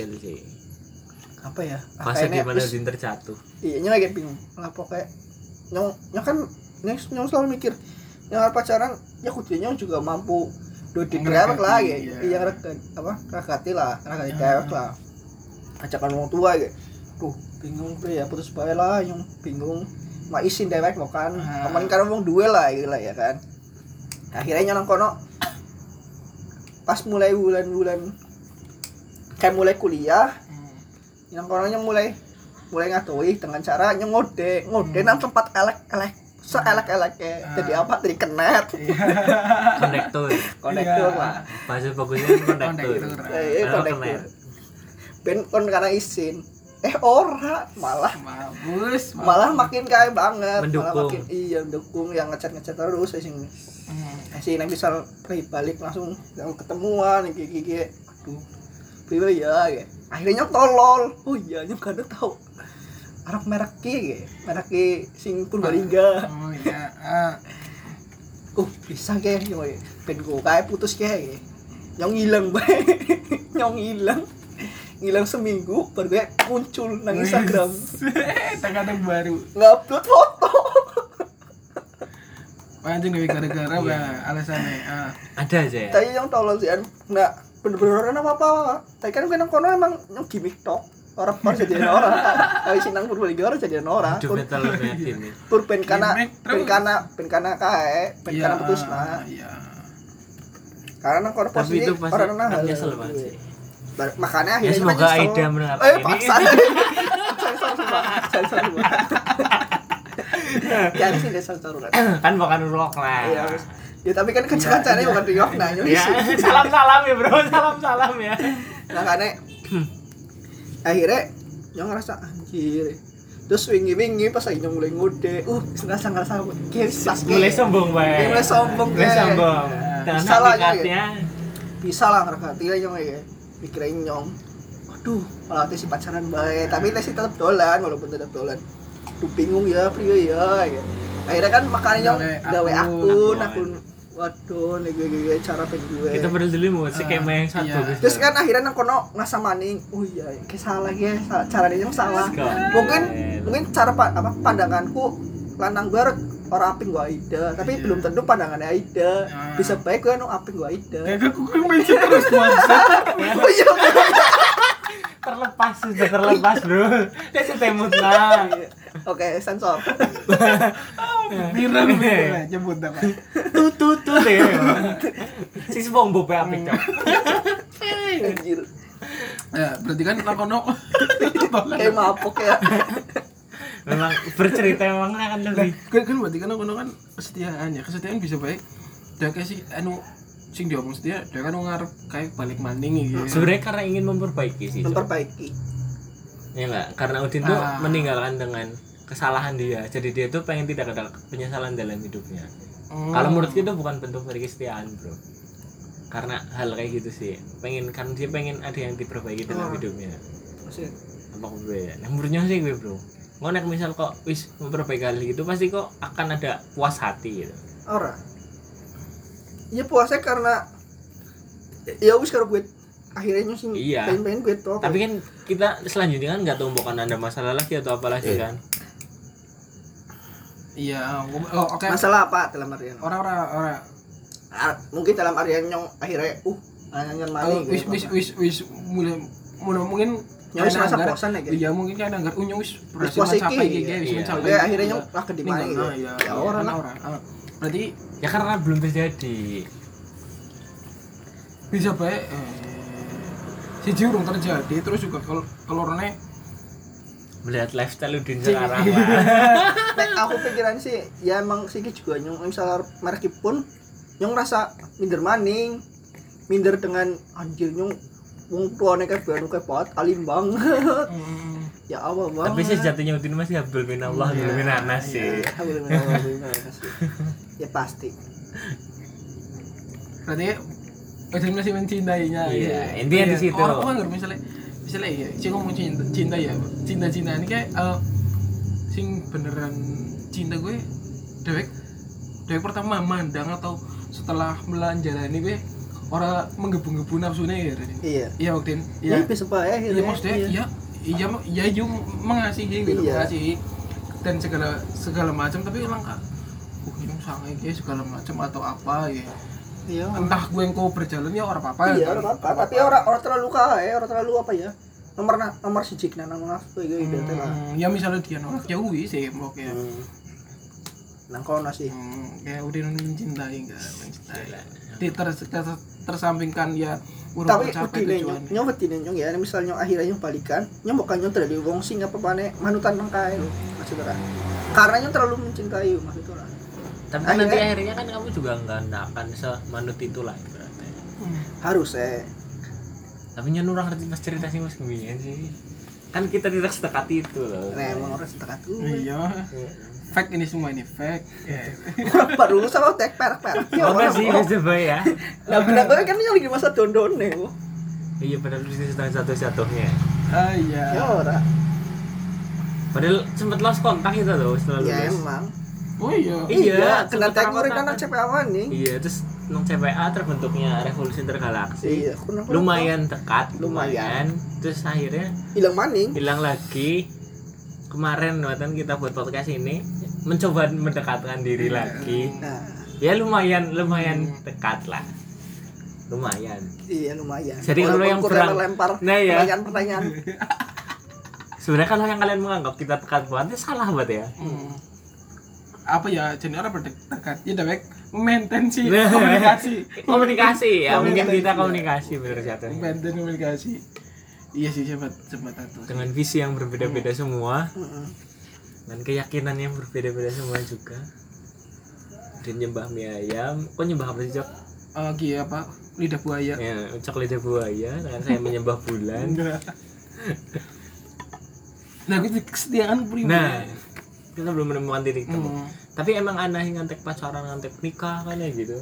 apa ya? Masa kayaknya gimana wis- Din terjatuh? iya nyong lagi bingung. Lah pokoknya nyong nyong kan nyong, nyong selalu mikir nyong pacaran ya kudu nyong juga mampu dua di dewek lah ya iya. iya apa ngerekati lah ngerekati dewek lah. Ajakan orang tua gitu tuh bingung tuh ya putus bae lah nyong bingung. Mau isin dewek mau kan Ah. kemarin kan ngomong dua lah gitu lah ya kan. Akhirnya nyong nang kono. Pas mulai bulan-bulan kayak mulai kuliah yang kononya mulai mulai ngatui dengan cara nyong ngode ngode nang tempat elek elek seelek eleknya jadi apa? Jadi kenet. Konektor. konektor Iya. lah Bahasa bagusnya konektor. Konektor. eh konektor kenet. ben kon karena isin eh ora. Malah Mabus, malah makin kaya banget. Malah Mendukung. makin iya mendukung. Yang ngecat ngecat terus sing Hmm. sih yang bisa play balik langsung yang ketemuan kayak gigi aduh priwe ya ya akhirnya tolol. Oh iya nyok gak tahu Arab merek ki merek ki sing Purbalingga. Oh iya. Ah. uh bisa kayak yo ben go kayak putus kayak ya nyong hilang bae. Nyong hilang hilang seminggu baru gue muncul nang Instagram. Kadang baru. ngupload foto. Anjing gue gara-gara apa alasannya. Ah. ada aja ya? Tapi yang tolong sih nggak bener-bener orang apa apa tapi kan gue nang kono emang nyong gimmick tok. Orang pas jadian orang. Tapi sinang orang jadian orang. Metal yakin nih pur pen kana Gimmick pen kana pen kana kae pen kana putus nah Iya. karena nang kono posisi pasti orang nang kan nyesel banget sih Makanya ya akhirnya semoga. Aida mendengarkan eh ini. paksa sensor semua sensor semua jangan sih desa sensor kan kan bukan rock lah. Iya ya tapi kan kaca-kacanya bukan di nah ya nyulis salam salam ya bro. Salam salam ya. Makanya akhirnya nyong ngerasa anjir. Terus wingi wingi pas lagi nyong mulai ngode uh ngerasa ngerasa kayak pas mulai sombong Kayak bae mulai sombong, mulai kayak. sombong. Dan Salah, ya, bisa lah ngerti lah nyong ya mikirnya nyong. Waduh malah teh si pacaran baik tapi teh si tetap dolan walaupun tetap dolan. Tuh bingung ya pria ya, ya. akhirnya kan makanya nyong Gawe akun, akun. waduh nih gue, gue, cara pen gue kita berdua dulu mau si kema yang satu iya. terus kan akhirnya nang kono ngasa maning. Oh iya kayak salah ya. Cara dia yang salah. Mungkin mungkin cara pa- apa pandanganku lanang ber orang aping gua Aida tapi Iya. belum tentu pandangannya Aida. Ah. bisa baik gue nu aping gua Aida? Kayak aku mention terus oh iya terlepas sudah terlepas bro. Dia setemut lah oke sensor. Viral viral nyebut apa? tut tut tut ya si ya apik cok. Anjir. Ya, berarti kan lakono. kayak mabok ya memang bercerita memang akan lebih Kan kan berarti kan lakono kan kesetiaan ya. Kesetiaan bisa baik. Dia kayak si anu sing diomong setia, dia kan ngarep kayak balik maning gitu. sebenarnya karena ingin memperbaiki sih memperbaiki. Ya enggak? Karena Udin tuh Ah. meninggalkan dengan kesalahan dia. Jadi dia tuh pengen tidak ada penyesalan dalam hidupnya. Hmm. kalau menurut kita bukan bentuk dari kesetiaan bro. Karena hal kayak gitu sih. Pengen kan dia pengen ada yang diperbaiki dalam Oh. hidupnya. Maksudnya, apa gue ya nah, menurutnya sih gue bro ngonek misal kok wis memperbaiki hal gitu pasti kok akan ada puas hati gitu. Ora. Ya puasnya karena ya wis karo gue akhirnya sih Iya. pengen pengen gue tuh tapi kan kita selanjutnya kan nggak tahu bukan ada masalah lagi atau apa lagi kan? Iya, oh, oke. masalah apa dalam artian? Orang-orang orang Ah, mungkin dalam artian nyong akhirnya uh nanya Oh, maling wis wis wis wis mulai mulai mungkin Ya, wis anggar- bosan ya? Iya, mungkin kan anggar unyu wis berhasil mencapai iya. gitu, wis Iya. mencapai. Ya, akhirnya Iya. lah gitu. ah, iya. Ya, orang lah. orang. Ah, Berarti ya karena belum terjadi bisa baik eh, si urung terjadi terus juga kalau kalau Rene melihat lifestyle Udin sekarang Iya. lah aku pikiran sih ya emang sih juga nyong misalnya merek pun nyong rasa minder maning minder dengan anjir nyong wong tuane kayak baru kayak pot alim banget. Hmm, ya Allah banget tapi sejatinya Udin masih Abdul bin Allah Iya. Abdul bin Anas sih. Ya, sih. ya pasti. Berarti Udin masih mencintainya. Iya, intinya di situ. oh, aku kan misalnya misalnya ya sih ngomong cinta cinta ya cinta cinta ini kayak eh, sing beneran cinta gue dewek dewek pertama mandang atau setelah melanjalani gue orang menggebu-gebu nafsunya ya iya. Iya waktu ya, iya. Bisa baik iya maksudnya iya. Iya iya iya. mengasihi gitu Iya. mengasihi. Dan segala segala macam tapi langkah uh ini sangat kayak segala macam atau apa ya. Iya. Entah gue yang kau berjalan ya orang apa iya orang apa tapi orang orang terlalu kaya orang terlalu apa ya nomor nomor si jikna nama nafsu gitu lah. Hmm, ya misalnya dia nolak ya wis sih mau kayak Hmm. Nang kono sih. Hmm, kayak udah mencintai enggak mencintai. Gila. di ter, ter- tersampingkan ya urung tapi udine nyong nyong nyong ya. Misalnya nyong akhirnya nyong balikan nyong bukan nyong terlalu wong sing apa pane manutan nang kae lho maksud ora karena nyong terlalu mencintai maksud ora tapi kan nanti Akhirnya- akhirnya kan kamu juga nggak nggak akan semanut itu lah berarti Hmm. harus eh. Tapi nyen orang ngerti pas cerita sih mas kemudian sih. Kan kita tidak sedekat itu loh. Nah emang orang setekat gue. Iya fake ini semua ini fake. Ya baru sama tek perak perak. Ya Oh orang sih baik ya? Nah benar gue kan lagi masa dondon nih iya padahal bisnis setengah satu jatuhnya. Ah iya. Ya ora. Padahal sempet lost kontak itu loh setelah ya lulus. emang. Oh iya. Iya, kena sempet teknik kan rapat-rapat. CPA awan nih? Iya, terus nang CPA terbentuknya revolusi intergalaksi. iya kenapa Lumayan dekat, Lumayan. lumayan. Terus akhirnya hilang maning. hilang lagi. Kemarin waktu kita buat podcast ini mencoba mendekatkan diri Iya. lagi. nah Ya lumayan, lumayan dekat lah. Lumayan. iya lumayan Jadi kalau yang kurang lempar Nah, ya. pertanyaan-pertanyaan Sebenarnya kalau yang kalian menganggap kita dekat banget itu salah banget ya. Hmm. apa ya jadi orang berdekat ya dewek maintain sih komunikasi Komunikasi ya, mungkin Komunikasi, kita iya. komunikasi bener jatuh. maintain komunikasi iya sih sempat sempat itu Dengan visi yang berbeda-beda semua, Mm-mm. Dengan keyakinan yang berbeda-beda semua juga. Dan nyembah mie ayam, kok nyembah apa sih Cok? Eh, gini apa lidah buaya Ya, cok lidah buaya, dengan saya menyembah bulan. nah gue kesetiaan pribadi Nah, kita belum menemukan titik temu. Hmm. Tapi emang aneh ngantek pacaran, ngantek nikah kan ya gitu.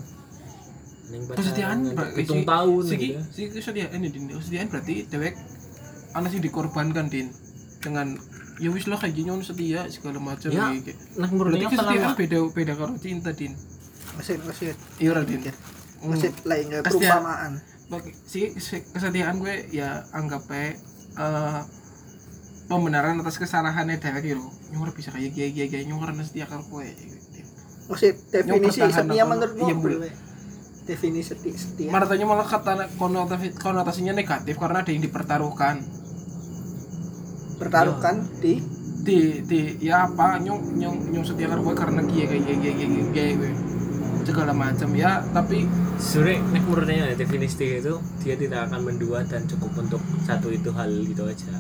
Kesetiaan Pak. hitung tahun si, gitu. si kesetiaan ini din kesetiaan berarti dewek anak sih dikorbankan din dengan ya wis lah kayak gini setia segala macam Ya. Nah, berarti selama beda beda karo cinta din. Masih masih. Iya lah din. Hmm. masih lainnya perumpamaan. Si si- kesetiaan gue ya anggap aja eh, pembenaran atas kesalahannya dewek gitu nyuruh bisa kayak gaya gaya gaya nyuruh setia karo gue masih definisi setia menurutmu Iya, definisi setia, setia. Martanya malah kata konotasi, konotasinya negatif karena ada yang dipertaruhkan pertaruhkan di di di ya apa nyong nyong nyong setia karo gue karena dia kayak kayak kayak kayak gue. Segala macam ya. Tapi sebenarnya nek menurutnya ya, definisi itu dia tidak akan mendua dan cukup untuk satu itu hal gitu aja.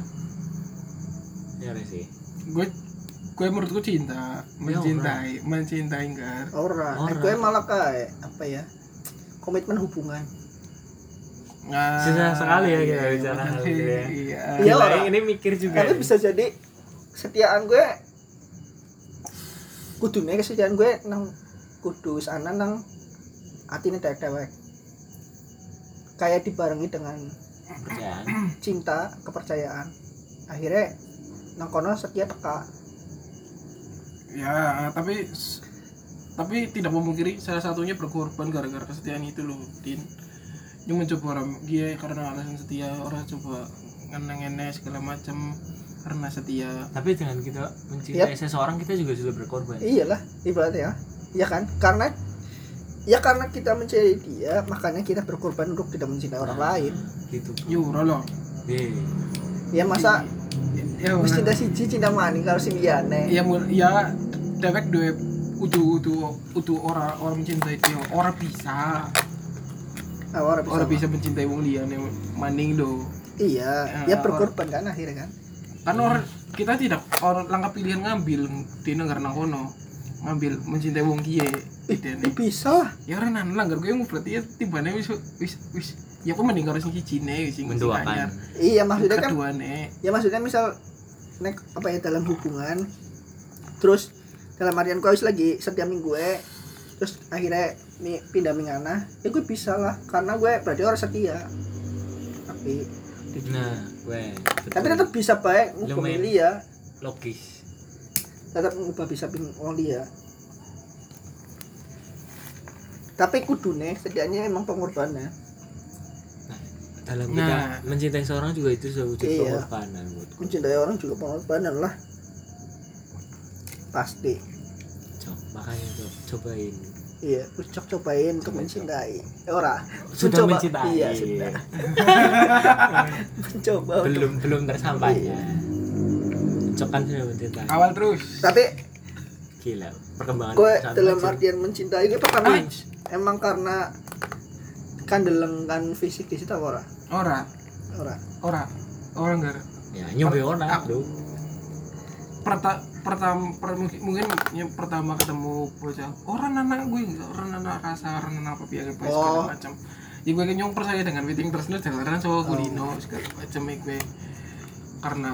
Ya sih. gue gue menurut gue cinta mencintai mencintai enggak orang. Ora. gue malah kayak apa ya komitmen hubungan Nah, Susah sekali ya kita iya, bicara hal makanya, gitu ya. Iya. Iya, orang. ini mikir juga. tapi nih. bisa jadi kesetiaan gue kudunya kesetiaan gue nang kudu sana nang atine dewek kayak dibarengi dengan Kerjaan. cinta kepercayaan akhirnya nang kono setia teka Ya, tapi tapi tidak memungkiri salah satunya berkorban gara-gara kesetiaan itu loh, Din. Yang mencoba orang dia karena alasan setia, orang coba ngeneng segala macam karena setia. Tapi dengan kita mencintai seseorang kita juga sudah berkorban. iyalah ibaratnya ya kan karena ya karena kita mencintai dia makanya kita berkorban untuk tidak mencintai orang lain Gitu. Yo, rolo. Iya. ya masa Ya, wis cinta siji cinta maning kalau sing liyane ya, mul- ya dewek dua utu utu utu orang orang mencintai dia orang bisa Ah, orang bisa, orang bisa mencintai wong liyane maning do. Iya Ya, ya berkorban kan akhirnya kan? Kan orang kita tidak orang langkah pilihan ngambil di negara kono. Ngambil mencintai wong kie Ih, ide bisa. Lah ya orang nang langgar gue berarti ya tibane wis wis wis ya aku mending karo sing cine sing Menduakan. iya maksudnya kan kedua nih ya maksudnya misal nek apa ya dalam hubungan terus dalam artian kau lagi setiap minggu gue terus akhirnya mi, pindah mingana ya gue bisa lah karena gue berarti orang setia tapi Nah, gue. tapi tetap bisa baik ngubah dia logis. tetap ngubah bisa ping wong dia tapi kudune sedianya emang pengorbanan Dalam Nah. kita mencintai seorang juga itu sudah wujud Iya. pengorbanan mencintai orang juga pengorbanan lah pasti Cok, makanya cok, cobain. Iya ucok cobain untuk mencintai Eh, ora Sudah Mencoba. mencintai. iya sudah mencoba untuk belum belum tersampainya. Iya. Cok kan sudah mencintai. awal terus tapi Gila, perkembangan gue sangat dalam kecil. artian mencintai pertama Anj. emang karena kandelengkan fisik di situ ora ora ora ora orang enggak Ya, nyoba orang, Aku- Bro. perta pertama per- mungkin mungkin yang pertama ketemu bocah orang anak gue orang anak rasa orang anak apa biasa apa segala Oh. macam ya gue nyong percaya dengan meeting terus jalanan soal kulino segala macam ya gue karena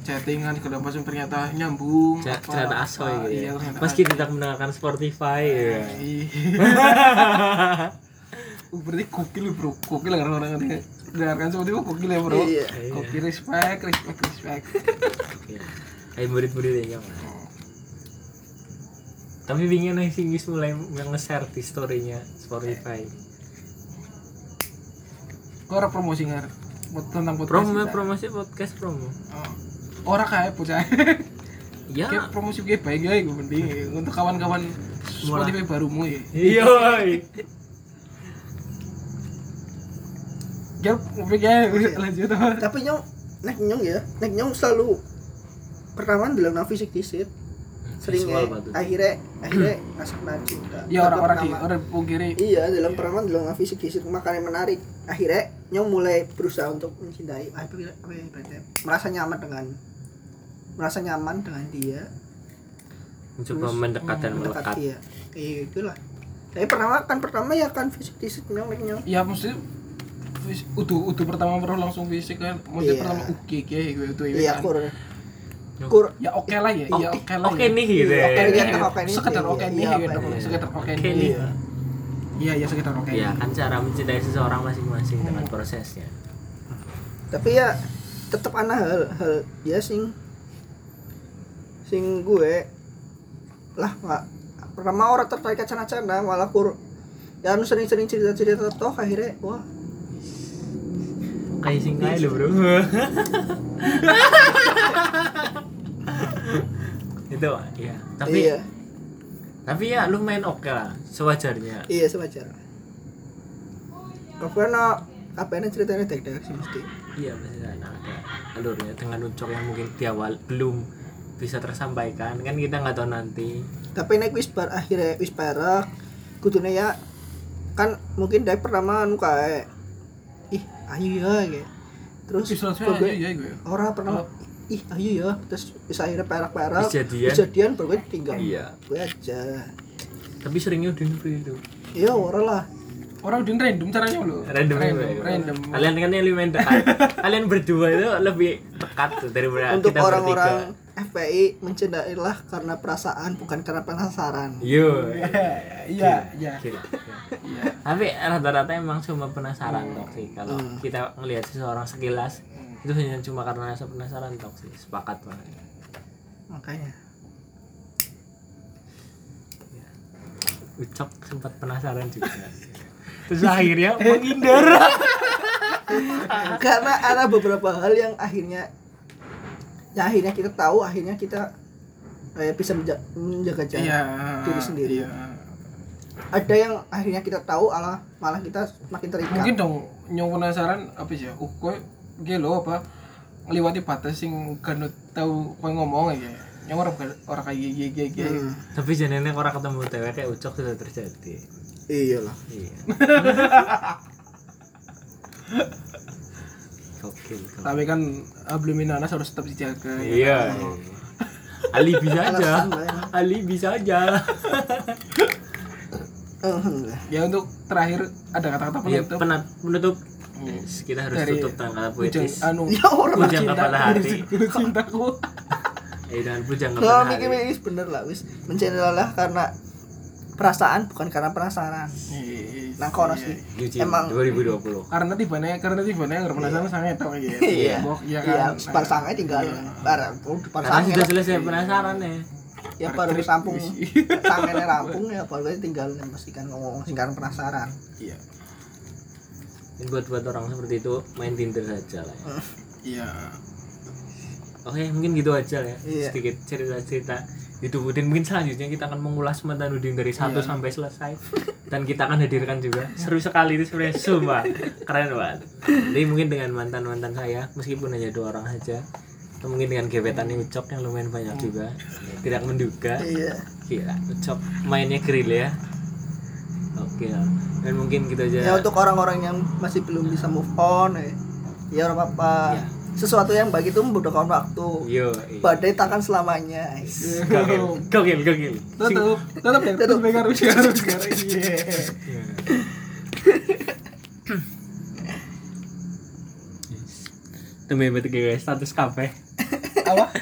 chattingan segala macam ternyata nyambung Cer- apa- Cerita asoy apa, gitu iya, ya. ternyata Meski tidak mendengarkan Spotify ya. Iya. Uh, berarti gokil bro gokil karena orang yang dengarkan seperti itu gokil ya bro Iya. gokil respect respect respect. Kayak murid-murid ya, tapi ingin nih wis mulai nge-share di story-nya Spotify. Kok ora promosi ngar tentang podcast promo kita. promosi podcast promo. Oh. ora kayak bocah ya. Kayak promosi kayak baik ya gue mending. Untuk kawan-kawan Spotify barumu ya. Iya. Woy. Gap, ya, lanjut tapi nyong nek nyong ya. Nek nyong selalu pertama na fisik disit sering Visual ya, akhirnya akhirnya ngasak cinta Ya orang-orang di Pertama- orang pungkiri. Iya dalam pertama bilang na fisik disit makanya menarik. Akhirnya nyong mulai berusaha untuk mencintai apa apa merasa nyaman dengan merasa nyaman dengan dia. Mencoba Terus, mendekat dan melekat iya itulah. Tapi pertama kan pertama ya kan fisik disit nyong nyong ya mesti fis- utuh utuh pertama baru langsung fisik kan. Mesti Iya. pertama oke kayak gitu ya iya kan. Kur ya oke lah ya iya oke lah oke ya. nih gitu Iya, oke ya nih. Iya, oke nih. sekedar Iya, oke nih iya, gitu sekedar oke nih. Iya. Iya ya sekedar oke ya nih. kan cara mencintai seseorang masing-masing dengan prosesnya. Tapi ya tetap ana hal hal ya sing sing gue lah nggak pertama orang tertarik cana-cana malah kur ya anu sering-sering cerita-cerita toh akhirnya wah kayak sing kayak lo bro. Itu ya tapi iya. tapi ya lumayan oke lah sewajarnya. Iya sewajar. Karena apa ini ceritanya dek-dek sih mesti iya pasti ada ada alurnya dengan ucok yang mungkin di awal belum bisa tersampaikan. Kan kita nggak tahu nanti. Tapi naik wis bar akhirnya wis perak kudune ya kan mungkin dari pertama anu kayak ih ayo ya kayak. Terus gue- ya gue orang pernah. Ih ayo ya. Terus bisa akhirnya perak-perak. Bisa jadian. jadian baru gue tinggal. Iya. gue aja. Tapi seringnya udah itu. Iya orang lah. Orang udah random caranya lo random random, ya, random. kalian kan yang dekat kalian berdua itu lebih dekat tuh daripada untuk kita orang-orang bertiga FPI mencintailah karena perasaan bukan karena penasaran. Yo. Iya iya Gila. tapi rata-rata emang cuma penasaran tok sih. Kalau Hmm. kita ngelihat seseorang sekilas itu hanya cuma karena rasa penasaran tok sih. Sepakat banget. Makanya. Ucok sempat penasaran juga. Terus akhirnya menghindar. Karena ada beberapa hal yang akhirnya yang akhirnya kita tahu akhirnya kita eh, bisa menja- menjaga jarak iya diri sendiri. iya. ada yang akhirnya kita tahu malah malah kita makin terikat. Mungkin dong nyong penasaran apa sih ya? Uh kok gelo apa ngliwati batas sing kan tahu ngomong aja yang orang orang kayak gini gini gini Hmm, tapi jangan orang ketemu cewek kayak Ucok sudah terjadi. Iyalah. Iya Gokil, tapi kan abliminanas harus tetap dijaga ya. Iya. Alibi saja. Alasan lah ya. Alibi saja. Alhamdulillah. ya untuk terakhir ada kata-kata Ya, penutup penat menutup. Hmm. Yes, kita harus Dari tutup tanggal puitis. anu ya orang Pujang cinta kepada hati. cintaku Eh dan pujang kalau kepada mikir bener lah wis mencintailah karena perasaan bukan karena penasaran nah kono sih Yuji emang 2020. karena tibanya karena tibanya nggak penasaran sangat tau ya iya Bok, ya iya kan bar sangai tinggal bar udah bar Karena sangai sudah selesai penasaran ya. ya baru rampung misi. sangai rampung ya baru tinggal memastikan ngomong sing karena penasaran iya Dan buat buat orang seperti itu main Tinder saja lah. Ya. iya Oke, mungkin gitu aja lah ya. Iya. Sedikit cerita-cerita YouTube Udin mungkin selanjutnya kita akan mengulas mantan Udin dari satu Iya. sampai selesai. Dan kita akan hadirkan juga. Seru sekali itu sebenarnya. Sumpah. Keren banget. Jadi mungkin dengan mantan mantan saya meskipun hanya dua orang saja atau mungkin dengan gebetan yang ucok yang lumayan banyak juga tidak menduga. Iya. Gila ucok. Mainnya grill ya. Oke. Lah. dan mungkin gitu aja. Ya untuk orang-orang yang masih belum bisa move on ya ya orang apa Ya. Sesuatu yang baik itu membutuhkan waktu yo iya. badai takkan selamanya gokil gokil gokil tutup tutup ya tutup dengar dengar iya Temen bertiga guys, status kafe apa